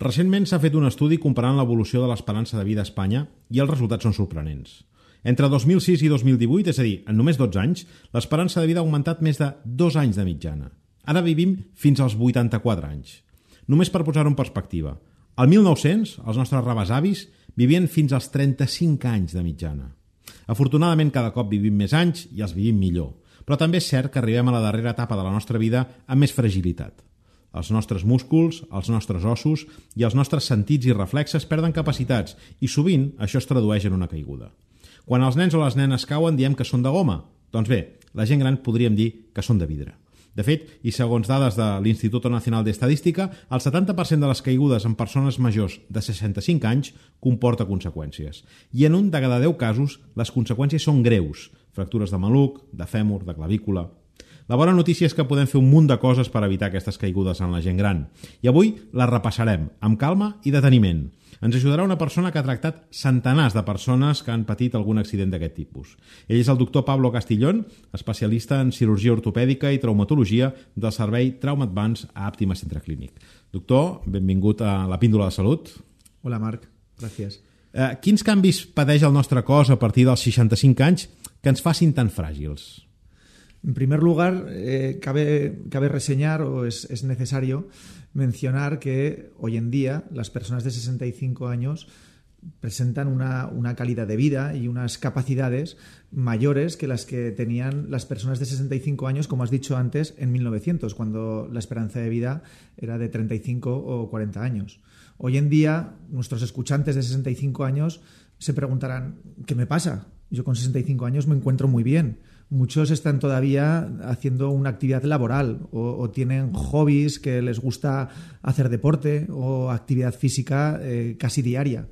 Recentment s'ha fet un estudi comparant l'evolució de l'esperança de vida a Espanya i els resultats són sorprenents. Entre 2006 i 2018, és a dir, en només 12 anys, l'esperança de vida ha augmentat més de dos anys de mitjana. Ara vivim fins als 84 anys. Només per posar-ho en perspectiva, al 1900, els nostres rebesavis vivien fins als 35 anys de mitjana. Afortunadament, cada cop vivim més anys i els vivim millor, però també és cert que arribem a la darrera etapa de la nostra vida amb més fragilitat. Els nostres músculs, els nostres ossos i els nostres sentits i reflexes perden capacitats i sovint això es tradueix en una caiguda. Quan els nens o les nenes cauen diem que són de goma. Doncs bé, la gent gran podríem dir que són de vidre. De fet, i segons dades de l'Institut Nacional d'Estadística, el 70% de les caigudes en persones majors de 65 anys comporta conseqüències. I en un de cada 10 casos, les conseqüències són greus. Fractures de maluc, de fèmur, de clavícula... La bona notícia és que podem fer un munt de coses per evitar aquestes caigudes en la gent gran. I avui la repassarem, amb calma i deteniment. Ens ajudarà una persona que ha tractat centenars de persones que han patit algun accident d'aquest tipus. Ell és el doctor Pablo Castillón, especialista en cirurgia ortopèdica i traumatologia del servei Trauma Advance a Àptima Centre Clínic. Doctor, benvingut a la Píndola de Salut. Hola, Marc. Gràcies. Eh, quins canvis pateix el nostre cos a partir dels 65 anys que ens facin tan fràgils? En primer lugar, eh, cabe, cabe, reseñar o es, es, necesario mencionar que hoy en día las personas de 65 años presentan una, una, calidad de vida y unas capacidades mayores que las que tenían las personas de 65 años, como has dicho antes, en 1900, cuando la esperanza de vida era de 35 o 40 años. Hoy en día, nuestros escuchantes de 65 años se preguntarán, ¿qué me pasa? Yo con 65 años me encuentro muy bien muchos están todavía haciendo una actividad laboral o, tienen hobbies que les gusta hacer deporte o actividad física eh, casi diaria.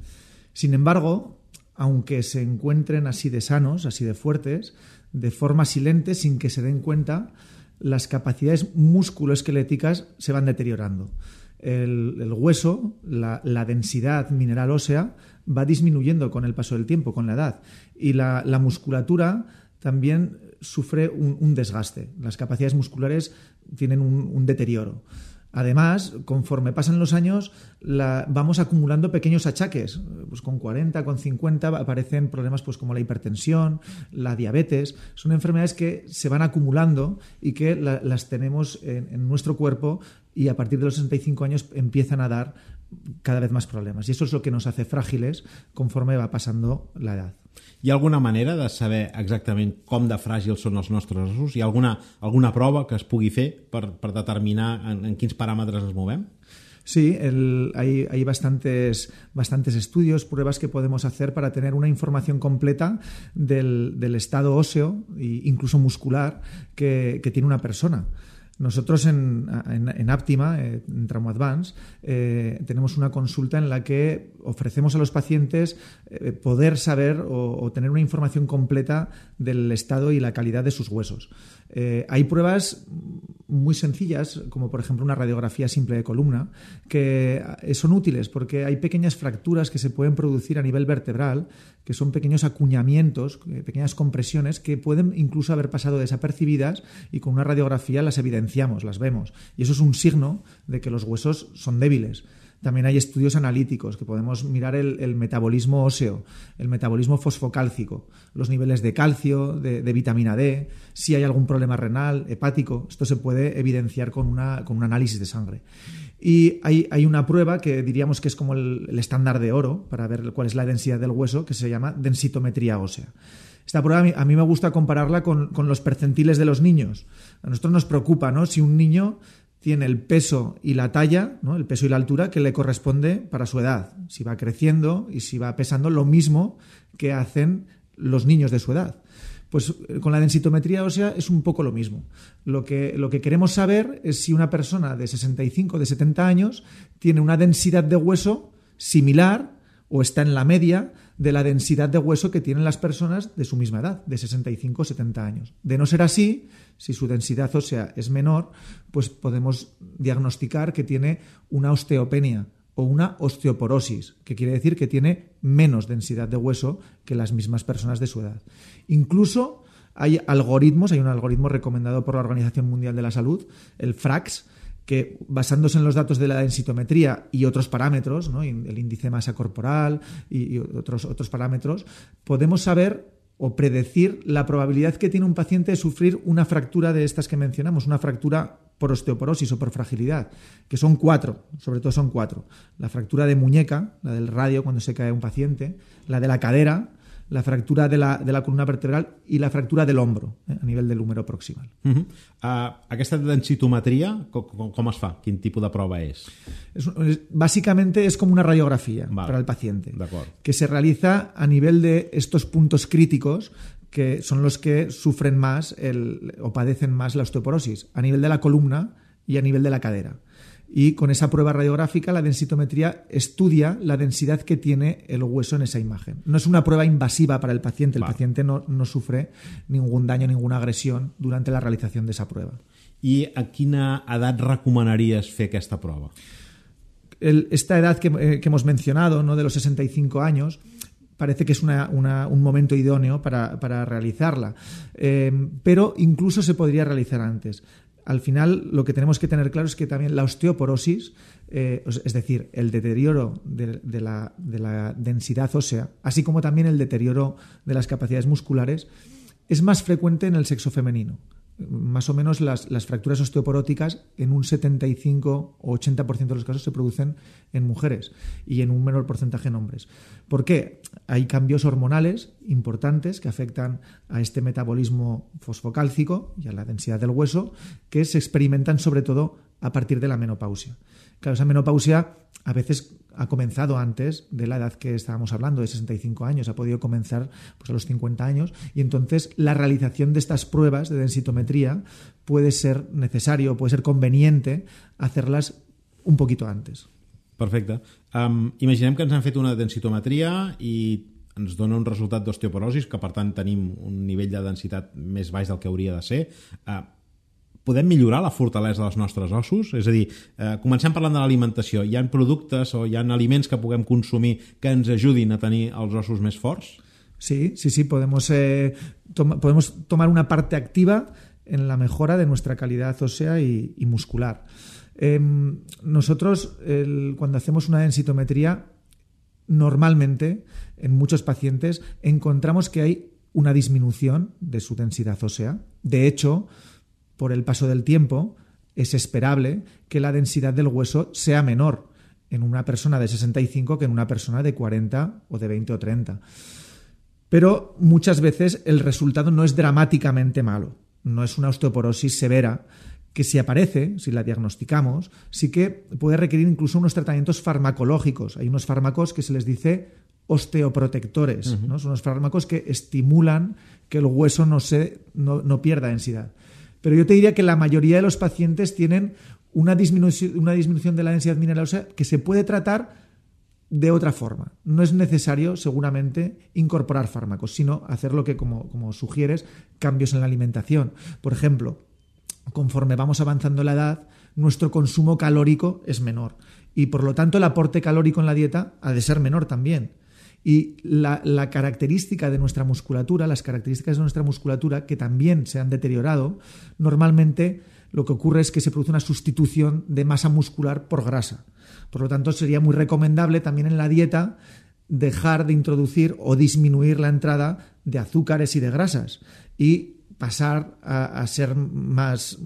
Sin embargo, aunque se encuentren así de sanos, así de fuertes, de forma silente, sin que se den cuenta, las capacidades musculoesqueléticas se van deteriorando. El, hueso, la, densidad mineral ósea, va disminuyendo con el paso del tiempo, con la edad. Y la, la musculatura también sufre un, desgaste. Las capacidades musculares tienen un, deterioro. Además, conforme pasan los años, vamos acumulando pequeños achaques. Pues con 40, con 50 aparecen problemas pues, como la hipertensión, la diabetes. Son enfermedades que se van acumulando y que las tenemos en, en, nuestro cuerpo y a partir de los 65 años empiezan a dar cada vez más problemas. Y eso es lo que nos hace frágiles conforme va pasando la edad. Hi ha alguna manera de saber exactament com de fràgils són els nostres ossos? Hi ha alguna, alguna prova que es pugui fer per, per determinar en, en quins paràmetres ens movem? Sí, el, hay, hay bastantes, bastantes, estudios, pruebas que podemos hacer para tener una información completa del, del estado óseo e incluso muscular que, que tiene una persona. Nosotros en, en, en Aptima, eh, en Trauma Advance, eh, tenemos una consulta en la que ofrecemos a los pacientes eh, poder saber o, o, tener una información completa del estado y la calidad de sus huesos. Eh, hay pruebas muy sencillas, como por ejemplo una radiografía simple de columna, que eh, son útiles porque hay pequeñas fracturas que se pueden producir a nivel vertebral, que son pequeños acuñamientos, eh, pequeñas compresiones que pueden incluso haber pasado desapercibidas y con una radiografía las evidenciamos, las vemos. Y eso es un signo de que los huesos son débiles. También hay estudios analíticos que podemos mirar el, metabolismo óseo, el metabolismo fosfocálcico, los niveles de calcio, de, vitamina D, si hay algún problema renal, hepático. Esto se puede evidenciar con, una, con un análisis de sangre. Y hay, hay, una prueba que diríamos que es como el, estándar de oro para ver cuál es la densidad del hueso, que se llama densitometría ósea. Esta prueba a mí, me gusta compararla con, con, los percentiles de los niños. A nosotros nos preocupa, ¿no? Si un niño tiene el peso y la talla, el peso y la altura que le corresponde para su edad, si va creciendo y si va pesando lo mismo que hacen los niños de su edad. Pues eh, con la densitometría ósea es un poco lo mismo. Lo que, lo que queremos saber es si una persona de 65, de 70 años, tiene una densidad de hueso similar o está en la media de la densidad de hueso que tienen las personas de su misma edad, de 65 o 70 años. De no ser así, si su densidad ósea es menor, pues podemos diagnosticar que tiene una osteopenia o una osteoporosis, que quiere decir que tiene menos densidad de hueso que las mismas personas de su edad. Incluso hay algoritmos, hay un algoritmo recomendado por la Organización Mundial de la Salud, el FRAX, que basándose en los datos de la densitometría y otros parámetros, el índice de masa corporal y, otros, otros parámetros, podemos saber o predecir la probabilidad que tiene un paciente de sufrir una fractura de estas que mencionamos, una fractura por osteoporosis o por fragilidad, que son cuatro, sobre todo son cuatro. La fractura de muñeca, la del radio cuando se cae un paciente, la de la cadera, la fractura de la, de la columna vertebral i la fractura de l'ombro eh, a nivell de l'húmero proximal. Uh -huh. uh, aquesta densitometria, com, com, com es fa? Quin tipus de prova és? Es, es, básicamente es como una radiografía vale. para el paciente, que se realiza a nivel de estos puntos críticos que son los que sufren más el, o padecen más la osteoporosis, a nivel de la columna y a nivel de la cadera y con esa prueba radiográfica la densitometría estudia la densidad que tiene el hueso en esa imagen. No es una prueba invasiva para el paciente, el paciente no, no sufre ningún daño, ninguna agresión durante la realización de esa prueba. I a quina edat recomanaries fer aquesta prova? El, esta edad que, eh, que hemos mencionado, ¿no? de los 65 años, parece que es una, una, un momento idóneo para, para realizarla. Eh, pero incluso se podría realizar antes al final lo que tenemos que tener claro es que también la osteoporosis, eh, es decir, el deterioro de, la densidad ósea, así como también el deterioro de las capacidades musculares, es más frecuente en el sexo femenino más o menos las, las, fracturas osteoporóticas en un 75 o 80% de los casos se producen en mujeres y en un menor porcentaje en hombres. ¿Por qué? Hay cambios hormonales importantes que afectan a este metabolismo fosfocálcico y a la densidad del hueso que se experimentan sobre todo a partir de la menopausia. Claro, esa menopausia a veces ha comenzado antes de la edad que estábamos hablando, de 65 años, ha podido comenzar pues, a los 50 años, y entonces la realización de estas pruebas de densitometría puede ser necesario, puede ser conveniente hacerlas un poquito antes. Perfecte. Um, imaginem que ens han fet una densitometria i ens dona un resultat d'osteoporosis, que per tant tenim un nivell de densitat més baix del que hauria de ser. Uh, podem millorar la fortalesa dels nostres ossos? És a dir, eh, comencem parlant de l'alimentació. Hi han productes o hi han aliments que puguem consumir que ens ajudin a tenir els ossos més forts? Sí, sí, sí, podemos, eh, tom podemos tomar una parte activa en la mejora de nuestra calidad ósea y, y muscular. Eh, nosotros, el, cuando hacemos una densitometría, normalmente en muchos pacientes encontramos que hay una disminución de su densidad ósea. De hecho, por el paso del tiempo, es esperable que la densidad del hueso sea menor en una persona de 65 que en una persona de 40 o de 20 o 30. Pero muchas veces el resultado no es dramáticamente malo, no es una osteoporosis severa que si aparece, si la diagnosticamos, sí que puede requerir incluso unos tratamientos farmacológicos. Hay unos fármacos que se les dice osteoprotectores, uh -huh. ¿no? son unos fármacos que estimulan que el hueso no, se, no, no pierda densidad. Pero yo te diría que la mayoría de los pacientes tienen una disminución, una disminución de la densidad mineral que se puede tratar de otra forma. No es necesario, seguramente, incorporar fármacos, sino hacer lo que, como, como sugieres, cambios en la alimentación. Por ejemplo, conforme vamos avanzando la edad, nuestro consumo calórico es menor y por lo tanto el aporte calórico en la dieta ha de ser menor también. Y la, característica de nuestra musculatura, las características de nuestra musculatura que también se han deteriorado, normalmente lo que ocurre es que se produce una sustitución de masa muscular por grasa. Por lo tanto, sería muy recomendable también en la dieta dejar de introducir o disminuir la entrada de azúcares y de grasas y pasar a, a, ser más,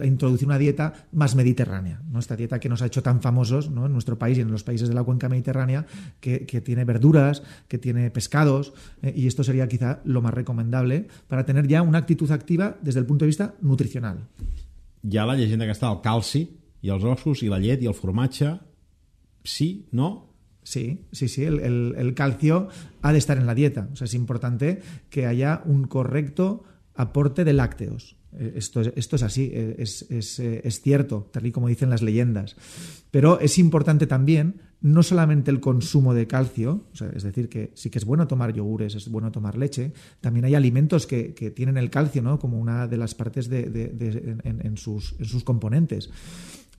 a introducir una dieta más mediterránea. ¿no? Esta dieta que nos ha hecho tan famosos ¿no? en nuestro país y en los países de la cuenca mediterránea, que, que tiene verduras, que tiene pescados, eh, y esto sería quizá lo más recomendable para tener ya una actitud activa desde el punto de vista nutricional. Hi ha la llegenda que està el calci i els ossos i la llet i el formatge. Sí, no? Sí, sí, sí. El, el, el calcio ha de estar en la dieta. O sea, es importante que haya un correcto aporte de lácteos. Eh, esto, es así, eh, es, es, eh, es, cierto, tal y como dicen las leyendas. Pero es importante también no solamente el consumo de calcio, es decir, que sí que es bueno tomar yogures, es bueno tomar leche, también hay alimentos que, que tienen el calcio ¿no? como una de las partes de, de, en, sus, en sus componentes.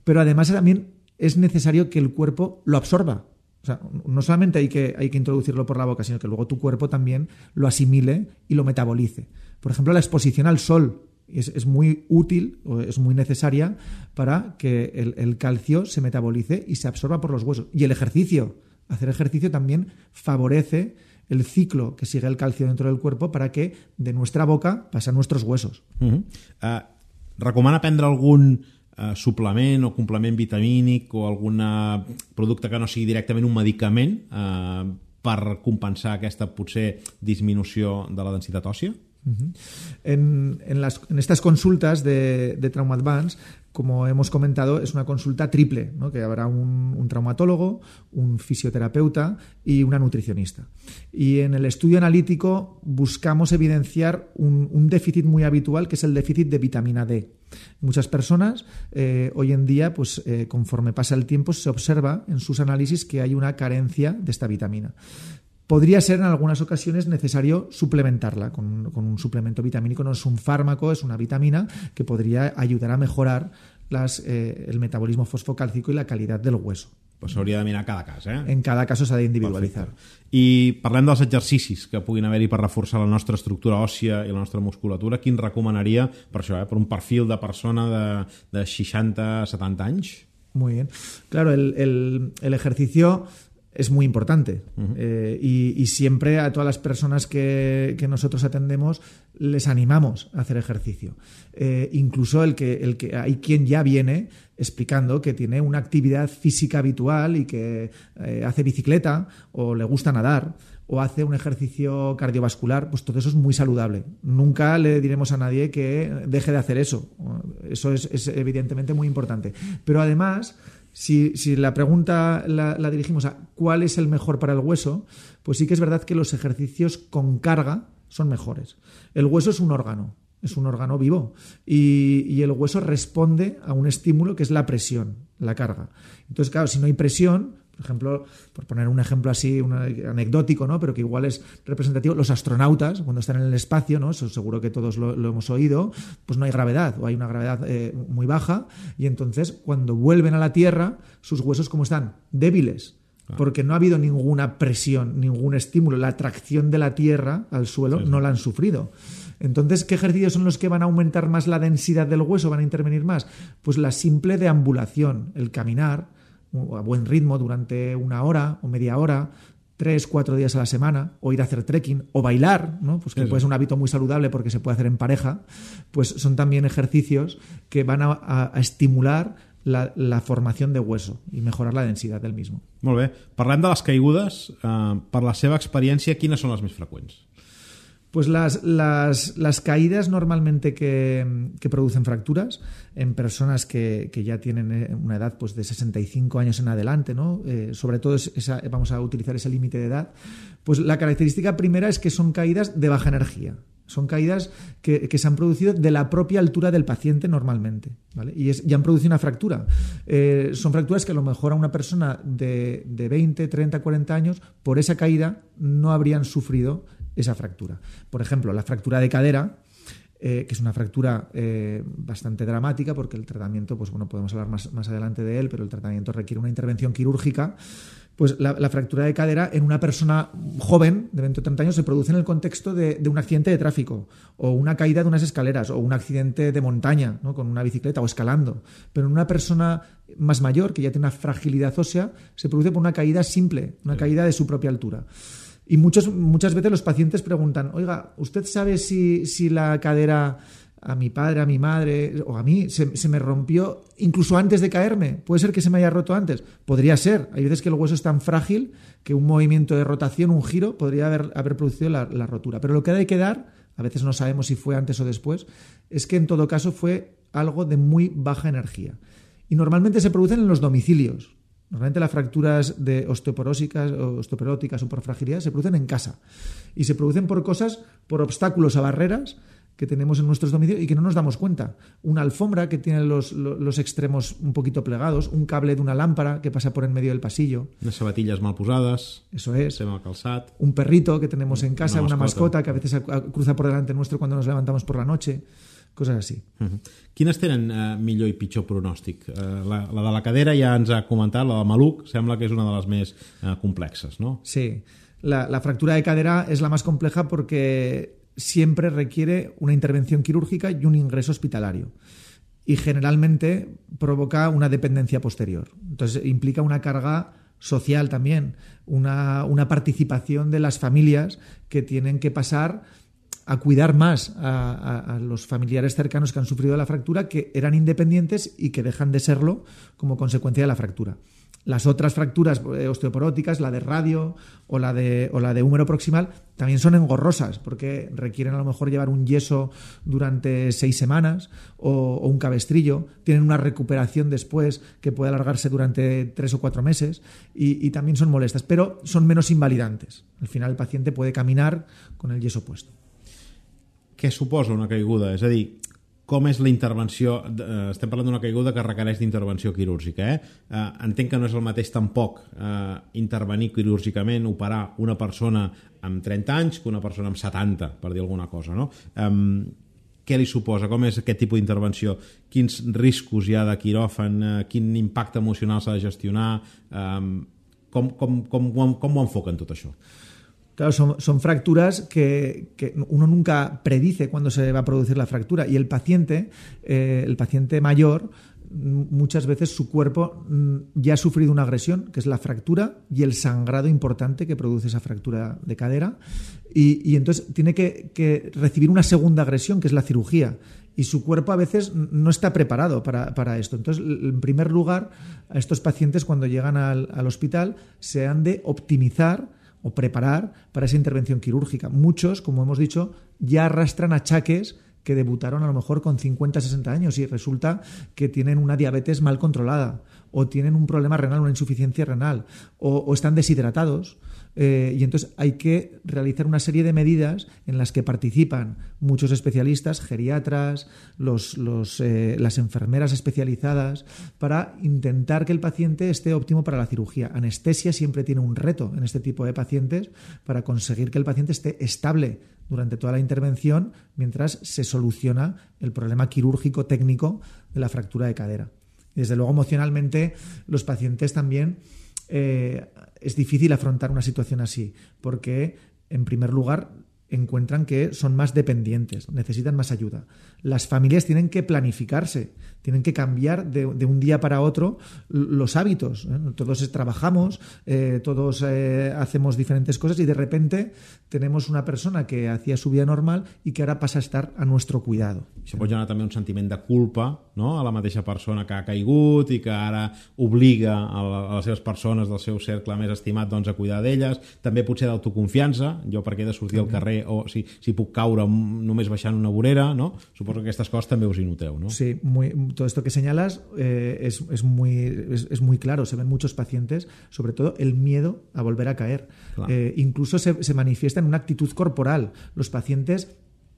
Pero además también es necesario que el cuerpo lo absorba. O sea, no solamente hay que, hay que introducirlo por la boca, sino que luego tu cuerpo también lo asimile y lo metabolice. Por ejemplo, la exposición al sol Es, muy útil o es muy necesaria para que el, calcio se metabolice y se absorba por los huesos. Y el ejercicio, hacer ejercicio también favorece el ciclo que sigue el calcio dentro del cuerpo para que de nuestra boca pase a nuestros huesos. Uh -huh. uh, algun uh, suplement o complement vitamínic o algun producte que no sigui directament un medicament uh, per compensar aquesta potser disminució de la densitat òssia? Uh -huh. en, en, las, en, estas consultas de, de Trauma Advance como hemos comentado, es una consulta triple, ¿no? que habrá un, traumatólogo, un fisioterapeuta y una nutricionista. Y en el estudio analítico buscamos evidenciar un, un déficit muy habitual, que es el déficit de vitamina D. Muchas personas eh, hoy en día, pues eh, conforme pasa el tiempo, se observa en sus análisis que hay una carencia de esta vitamina podría ser en algunas ocasiones necesario suplementarla con, con, un suplemento vitamínico. No es un fármaco, es una vitamina que podría ayudar a mejorar las, eh, el metabolismo fosfocálcico y la calidad del hueso. Pues s'hauria de mirar cada cas, eh? En cada cas s'ha d'individualitzar. I parlem dels exercicis que puguin haver-hi per reforçar la nostra estructura òssia i la nostra musculatura. Quin recomanaria per això, eh? per un perfil de persona de, de 60-70 anys? Muy bien. Claro, el, el, el ejercicio es muy importante. Uh -huh. eh, y, y, siempre a todas las personas que, que, nosotros atendemos les animamos a hacer ejercicio. Eh, incluso el que, el que hay quien ya viene explicando que tiene una actividad física habitual y que eh, hace bicicleta o le gusta nadar o hace un ejercicio cardiovascular, pues todo eso es muy saludable. Nunca le diremos a nadie que deje de hacer eso. Eso es, es evidentemente muy importante. Pero además si, si la pregunta la, la, dirigimos a cuál es el mejor para el hueso, pues sí que es verdad que los ejercicios con carga son mejores. El hueso es un órgano, es un órgano vivo y, y, el hueso responde a un estímulo que es la presión, la carga. Entonces, claro, si no hay presión, por ejemplo, por poner un ejemplo así, un anecdótico, ¿no? pero que igual es representativo, los astronautas, cuando están en el espacio, ¿no? Eso seguro que todos lo, lo hemos oído, pues no hay gravedad, o hay una gravedad eh, muy baja, y entonces cuando vuelven a la Tierra, sus huesos como están débiles, porque no ha habido ninguna presión, ningún estímulo, la atracción de la Tierra al suelo sí, no la han sufrido. Entonces, ¿qué ejercicios son los que van a aumentar más la densidad del hueso, van a intervenir más? Pues la simple deambulación, el caminar, a buen ritmo durante una hora o media hora, tres, cuatro días a la semana, o ir a hacer trekking, o bailar, ¿no? pues que puede ser un hábito muy saludable porque se puede hacer en pareja, pues son también ejercicios que van a, a, a estimular la, la formación de hueso i mejorar la densitat del mismo. Molt bé. Parlem de les caigudes. Eh, per la seva experiència, quines són les més freqüents? Pues las, las, las caídas normalmente que, que, producen fracturas en personas que, que, ya tienen eh, una edad pues de 65 años en adelante, ¿no? Eh, sobre todo vamos a utilizar ese límite de edad, pues la característica primera es que son caídas de baja energía. Son caídas que, que, se han producido de la propia altura del paciente normalmente. ¿vale? Y, es, y, han producido una fractura. Eh, son fracturas que a lo mejor a una persona de, de 20, 30, 40 años, por esa caída, no habrían sufrido esa fractura. Por ejemplo, la fractura de cadera, eh, que es una fractura eh, bastante dramática porque el tratamiento, pues bueno, podemos hablar más, más, adelante de él, pero el tratamiento requiere una intervención quirúrgica. Pues la, la, fractura de cadera en una persona joven, de 20 o 30 años, se produce en el contexto de, de, un accidente de tráfico, o una caída de unas escaleras, o un accidente de montaña, ¿no? con una bicicleta o escalando. Pero en una persona más mayor, que ya tiene una fragilidad ósea, se produce por una caída simple, una caída de su propia altura. Y muchos, muchas veces los pacientes preguntan, oiga, ¿usted sabe si, si la cadera a mi padre, a mi madre o a mí se, me rompió incluso antes de caerme? ¿Puede ser que se me haya roto antes? Podría ser. Hay veces que el hueso es tan frágil que un movimiento de rotación, un giro, podría haber, haber producido la, la rotura. Pero lo que hay que dar, a veces no sabemos si fue antes o después, es que en todo caso fue algo de muy baja energía. Y normalmente se producen en los domicilios. Normalmente las fracturas de osteoporósicas, osteoporóticas o por fragilidad se producen en casa y se producen por cosas, por obstáculos a barreras que tenemos en nuestros domicilios y que no nos damos cuenta. Una alfombra que tiene los, los, los, extremos un poquito plegados, un cable de una lámpara que pasa por en medio del pasillo. Unas zapatillas mal posadas. Eso es. Mal calzat. Un perrito que tenemos en casa, una mascota. una mascota que a veces cruza por delante nuestro cuando nos levantamos por la noche coses així. Uh -huh. Quines tenen uh, millor i pitjor pronòstic? Uh, la, la de la cadera ja ens ha comentat, la de maluc sembla que és una de les més uh, complexes, ¿no? Sí, la, la fractura de cadera es la más compleja porque siempre requiere una intervención quirúrgica y un ingreso hospitalario. Y generalmente provoca una dependencia posterior. Entonces implica una carga social también, una, una participación de las familias que tienen que pasar a cuidar más a, los familiares cercanos que han sufrido la fractura, que eran independientes y que dejan de serlo como consecuencia de la fractura. Las otras fracturas eh, osteoporóticas, la de radio o la de, húmero proximal, también son engorrosas porque requieren a lo mejor llevar un yeso durante seis semanas o, un cabestrillo. Tienen una recuperación después que puede alargarse durante tres o cuatro meses y también son molestas, pero son menos invalidantes. Al final el paciente puede caminar con el yeso puesto. Què suposa una caiguda? És a dir, com és la intervenció... Eh, estem parlant d'una caiguda que requereix d'intervenció quirúrgica. Eh? Eh, entenc que no és el mateix tampoc eh, intervenir quirúrgicament, operar una persona amb 30 anys que una persona amb 70, per dir alguna cosa. No? Eh, què li suposa? Com és aquest tipus d'intervenció? Quins riscos hi ha de quiròfan? Eh, quin impacte emocional s'ha de gestionar? Eh, com, com, com, com, com ho enfoquen tot això? Claro, son, fracturas que, uno nunca predice cuándo se va a producir la fractura y el paciente, eh, el paciente mayor, muchas veces su cuerpo mm, ya ha sufrido una agresión, que es la fractura y el sangrado importante que produce esa fractura de cadera, y, entonces tiene que, recibir una segunda agresión, que es la cirugía. Y su cuerpo a veces no está preparado para, esto. Entonces, en primer lugar, estos pacientes cuando llegan al hospital se han de optimizar o preparar para esa intervención quirúrgica. Muchos, como hemos dicho, ya arrastran achaques que debutaron a lo mejor con 50, 60 años y resulta que tienen una diabetes mal controlada o tienen un problema renal, una insuficiencia renal o están deshidratados eh, y entonces hay que realizar una serie de medidas en las que participan muchos especialistas, geriatras, eh, las enfermeras especializadas, para intentar que el paciente esté óptimo para la cirugía. Anestesia siempre tiene un reto en este tipo de pacientes para conseguir que el paciente esté estable durante toda la intervención mientras se soluciona el problema quirúrgico técnico de la fractura de cadera. desde luego, emocionalmente, los pacientes también eh, es difícil afrontar una situación así, porque en primer lugar encuentran que son más dependientes, necesitan más ayuda. Las familias tienen que planificarse, tienen que cambiar de, un día para otro los hábitos. ¿eh? Todos trabajamos, eh, todos eh, hacemos diferentes cosas y de repente tenemos una persona que hacía su vida normal y que ahora pasa a estar a nuestro cuidado. Se pot generar també un sentiment de culpa no? a la mateixa persona que ha caigut i que ara obliga a, la, a les seves persones del seu cercle més estimat doncs, a cuidar d'elles. També potser d'autoconfiança, jo perquè he de sortir al carrer o si, si puc caure només baixant una vorera, no? Suposo que aquestes coses també us hi noteu, no? Sí, muy, todo esto que señalas eh, es, es, muy, es, es, muy claro. Se ven muchos pacientes, sobre todo el miedo a volver a caer. Claro. Eh, incluso se, se manifiesta en una actitud corporal. Los pacientes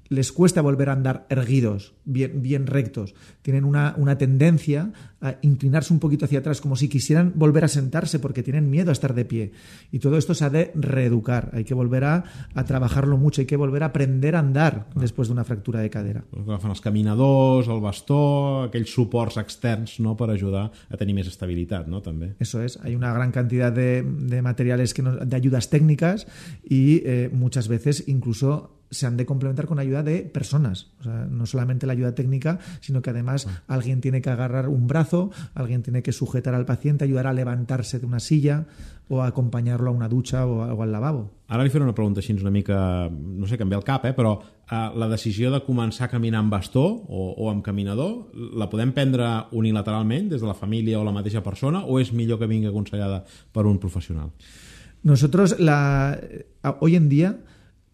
les cuesta volver a andar erguidos, bien, bien rectos. Tienen una, una, tendencia a inclinarse un poquito hacia atrás, como si quisieran volver a sentarse porque tienen miedo a estar de pie. Y todo esto se ha de reeducar. Hay que volver a, a trabajarlo mucho, hay que volver a aprender a andar después de una fractura de cadera. Agafen els caminadors, el bastó, aquells suports externs no, per ajudar a tenir més estabilitat, no? També. Eso es. Hay una gran cantidad de, de materiales que nos, de ayudas técnicas y eh, muchas veces incluso se han de complementar con ayuda de personas. O sea, no solamente la ayuda técnica, sino que además ah. alguien tiene que agarrar un brazo, alguien tiene que sujetar al paciente, ayudar a levantarse de una silla o acompanyar-lo a una dutxa o, o al lavabo. Ara li faré una pregunta així una mica, no sé, canviar el cap, eh? però eh, la decisió de començar a caminar amb bastó o, o amb caminador, la podem prendre unilateralment des de la família o la mateixa persona o és millor que vingui aconsellada per un professional? Nosotros, la, hoy en día,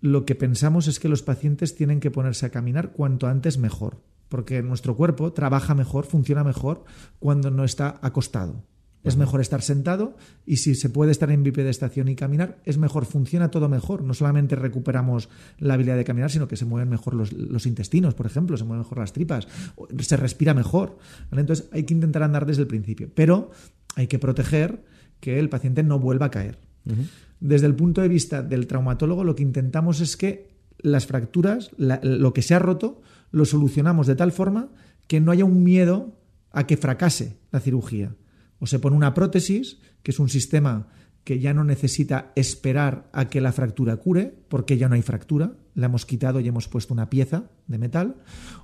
lo que pensamos es que los pacientes tienen que ponerse a caminar cuanto antes mejor, porque nuestro cuerpo trabaja mejor, funciona mejor cuando no está acostado. Es mejor estar sentado y si se puede estar en bipedestación y caminar, es mejor, funciona todo mejor. No solamente recuperamos la habilidad de caminar, sino que se mueven mejor los, intestinos, por ejemplo, se mueven mejor las tripas, se respira mejor. Entonces hay que intentar andar desde el principio, pero hay que proteger que el paciente no vuelva a caer. Desde el punto de vista del traumatólogo, lo que intentamos es que las fracturas, lo que se ha roto, lo solucionamos de tal forma que no haya un miedo a que fracase la cirugía. O se pone una prótesis, que es un sistema que ya no necesita esperar a que la fractura cure, porque ya no hay fractura, la hemos quitado y hemos puesto una pieza de metal,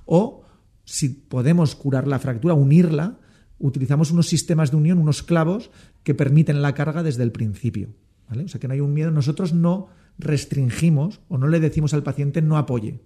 o si podemos curar la fractura, unirla, utilizamos unos sistemas de unión, unos clavos que permiten la carga desde el principio. ¿Vale? O sea que no hay un miedo. Nosotros no restringimos o no le decimos al paciente no apoye.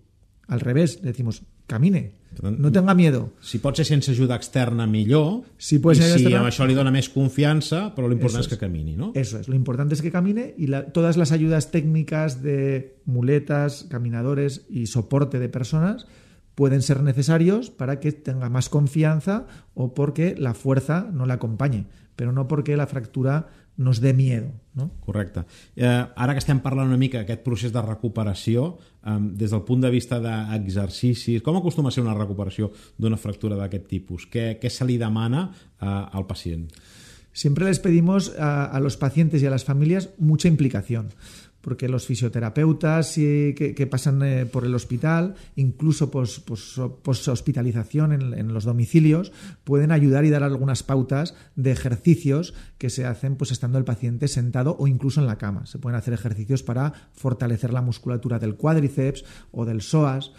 Al revés, le decimos camine, no tenga miedo. Si pot ser sense ajuda externa, millor. Si puede ser I si externa- amb això li dona més confiança, però l'important Eso és que es. camini, no? Eso es, lo importante es que camine y la- todas las ayudas técnicas de muletas, caminadores y soporte de personas pueden ser necesarios para que tenga más confianza o porque la fuerza no la acompañe, pero no porque la fractura nos dé miedo. ¿no? Correcte. Eh, ara que estem parlant una mica d'aquest procés de recuperació, eh, des del punt de vista d'exercicis, com acostuma a ser una recuperació d'una fractura d'aquest tipus? Què, què se li demana eh, al pacient? Siempre les pedimos a, a los pacientes y a las familias mucha implicación, porque los fisioterapeutas y que, que pasan eh, por el hospital, incluso pos, pos- post-hospitalización en, los domicilios, pueden ayudar y dar algunas pautas de ejercicios que se hacen pues estando el paciente sentado o incluso en la cama. Se pueden hacer ejercicios para fortalecer la musculatura del cuádriceps o del psoas,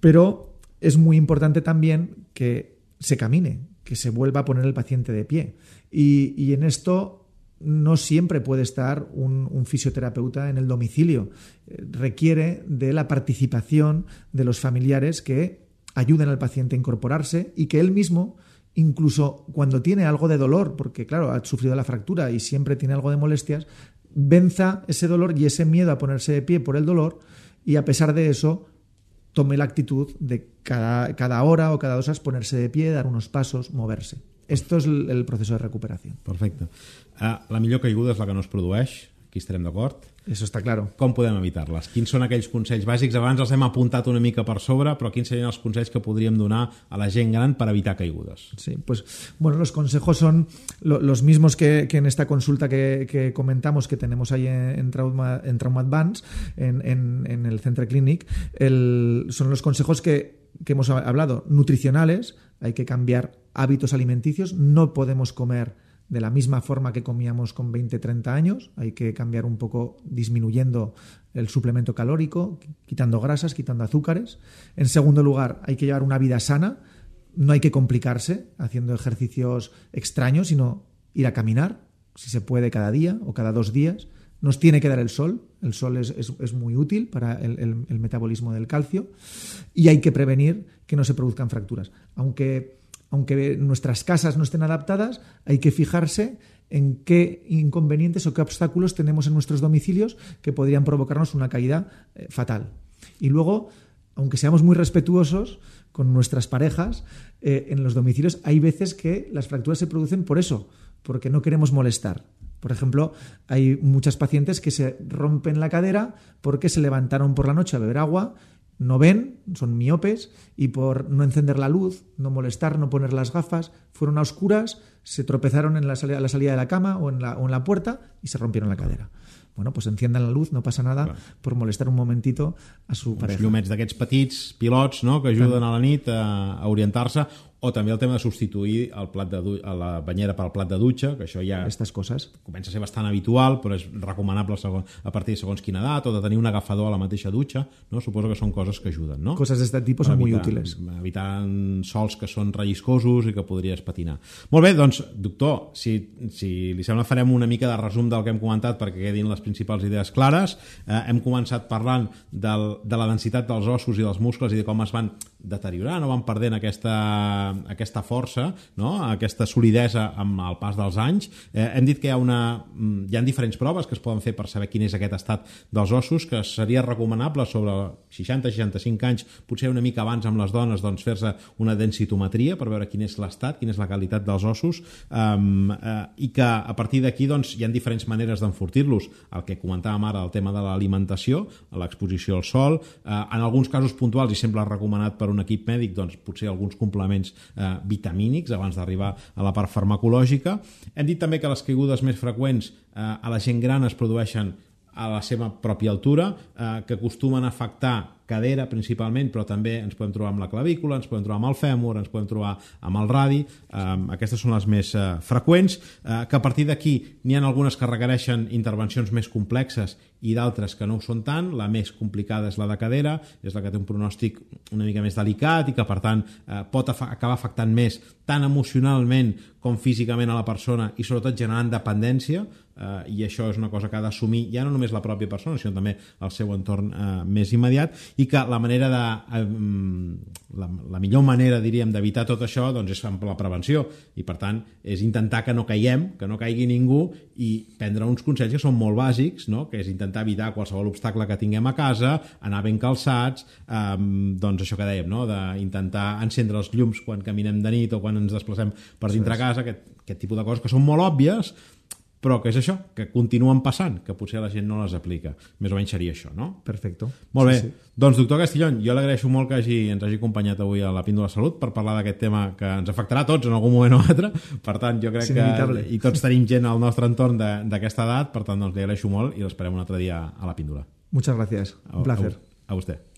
pero es muy importante también que se camine, que se vuelva a poner el paciente de pie. Y en esto no siempre puede estar un, fisioterapeuta en el domicilio. Eh, requiere de la participación de los familiares que ayuden al paciente a incorporarse y que él mismo, incluso cuando tiene algo de dolor, porque claro, ha sufrido la fractura y siempre tiene algo de molestias, venza ese dolor y ese miedo a ponerse de pie por el dolor y a pesar de eso tome la actitud de cada, cada hora o cada dos horas ponerse de pie, dar unos pasos, moverse. Esto es el, proceso de recuperación. Perfecte. Uh, la millor caiguda és la que no es produeix, aquí estarem d'acord. Eso está claro. Com podem evitar-les? Quins són aquells consells bàsics? Abans els hem apuntat una mica per sobre, però quins serien els consells que podríem donar a la gent gran per evitar caigudes? Sí, pues bueno, los consejos son lo- los mismos que, que en esta consulta que, que comentamos que tenemos ahí en, en Trauma, en Trauma Advance, en, en- en el Centre Clinic. El- son los consejos que, que hemos hablado, nutricionales, hay que cambiar hábitos alimenticios, no podemos comer de la misma forma que comíamos con 20, 30 años, hay que cambiar un poco disminuyendo el suplemento calórico, quitando grasas, quitando azúcares. En segundo lugar, hay que llevar una vida sana, no hay que complicarse haciendo ejercicios extraños, sino ir a caminar, si se puede cada día o cada dos días. Nos tiene que dar el sol, el sol es, es- muy útil para el metabolismo del calcio y hay que prevenir que no se produzcan fracturas. Aunque, aunque nuestras casas no estén adaptadas, hay que fijarse en qué inconvenientes o qué obstáculos tenemos en nuestros domicilios que podrían provocarnos una caída eh, fatal. Y luego, aunque seamos muy respetuosos con nuestras parejas, eh, en los domicilios hay veces que las fracturas se producen por eso, porque no queremos molestar. Por ejemplo, hay muchas pacientes que se rompen la cadera porque se levantaron por la noche a beber agua, no ven, son miopes y por no encender la luz, no molestar, no poner las gafas, fueron a oscuras, se tropezaron en la salida, la salida de la cama o en la, o en la puerta y se rompieron la cadera. Bueno, pues enciendan la luz, no pasa nada Clar. por molestar un momentito a su Uns pareja. llumets d'aquests petits pilots no? que ajuden a la nit a, a orientar-se o també el tema de substituir el plat de a la banyera pel plat de dutxa, que això ja Estas cosas. comença a ser bastant habitual, però és recomanable segon, a partir de segons quina edat, o de tenir un agafador a la mateixa dutxa, no? suposo que són coses que ajuden, no? Tipo Per son muy evitar- útiles. Evitar sols que són relliscosos i que podries patinar. Molt bé, doncs, doctor, si, si li sembla farem una mica de resum del que hem comentat perquè quedin les principals idees clares. Eh, hem començat parlant del, de la densitat dels ossos i dels muscles i de com es van deteriorant o van perdent aquesta, aquesta força, no? aquesta solidesa amb el pas dels anys. Eh, hem dit que hi ha, una, mm, hi ha diferents proves que es poden fer per saber quin és aquest estat dels ossos, que seria recomanable sobre 60-65 anys, potser una mica abans amb les dones, doncs fer-se una densitometria per veure quin és l'estat, quina és la qualitat dels ossos, um, eh, i que a partir d'aquí doncs, hi ha diferents maneres d'enfortir-los. El que comentàvem ara, el tema de l'alimentació, l'exposició al sol, eh, en alguns casos puntuals i sempre recomanat per un equip mèdic, doncs potser alguns complements eh, vitamínics abans d'arribar a la part farmacològica. Hem dit també que les caigudes més freqüents eh, a la gent gran es produeixen a la seva pròpia altura, eh, que acostumen a afectar cadera principalment, però també ens podem trobar amb la clavícula, ens podem trobar amb el fèmur, ens podem trobar amb el radi, eh, aquestes són les més eh, freqüents, eh, que a partir d'aquí n'hi ha algunes que requereixen intervencions més complexes i d'altres que no ho són tant, la més complicada és la de cadera, és la que té un pronòstic una mica més delicat i que per tant eh, pot acabar afectant més tant emocionalment com físicament a la persona i sobretot generant dependència. Eh, i això és una cosa que ha d'assumir ja no només la pròpia persona sinó també el seu entorn eh, més immediat. i que la manera de eh, la, la millor manera diríem d'evitar tot això doncs és amb la prevenció i per tant és intentar que no caiguem que no caigui ningú i prendre uns consells que són molt bàsics no? que és intentar evitar qualsevol obstacle que tinguem a casa anar ben calçats eh, doncs això que dèiem no? d'intentar encendre els llums quan caminem de nit o quan ens desplacem per dintre sí, casa aquest, aquest tipus de coses que són molt òbvies però que és això, que continuen passant, que potser la gent no les aplica. Més o menys seria això, no? Perfecte. Molt bé. Sí, sí. Doncs, doctor Castillón, jo l'agraeixo molt que hagi, ens hagi acompanyat avui a la Píndola Salut per parlar d'aquest tema que ens afectarà a tots en algun moment o altre. Per tant, jo crec que... I tots tenim gent al nostre entorn d'aquesta edat, per tant, doncs, li agraeixo molt i l'esperem un altre dia a la Píndola. Muchas gracias. Un placer. A, a, a usted.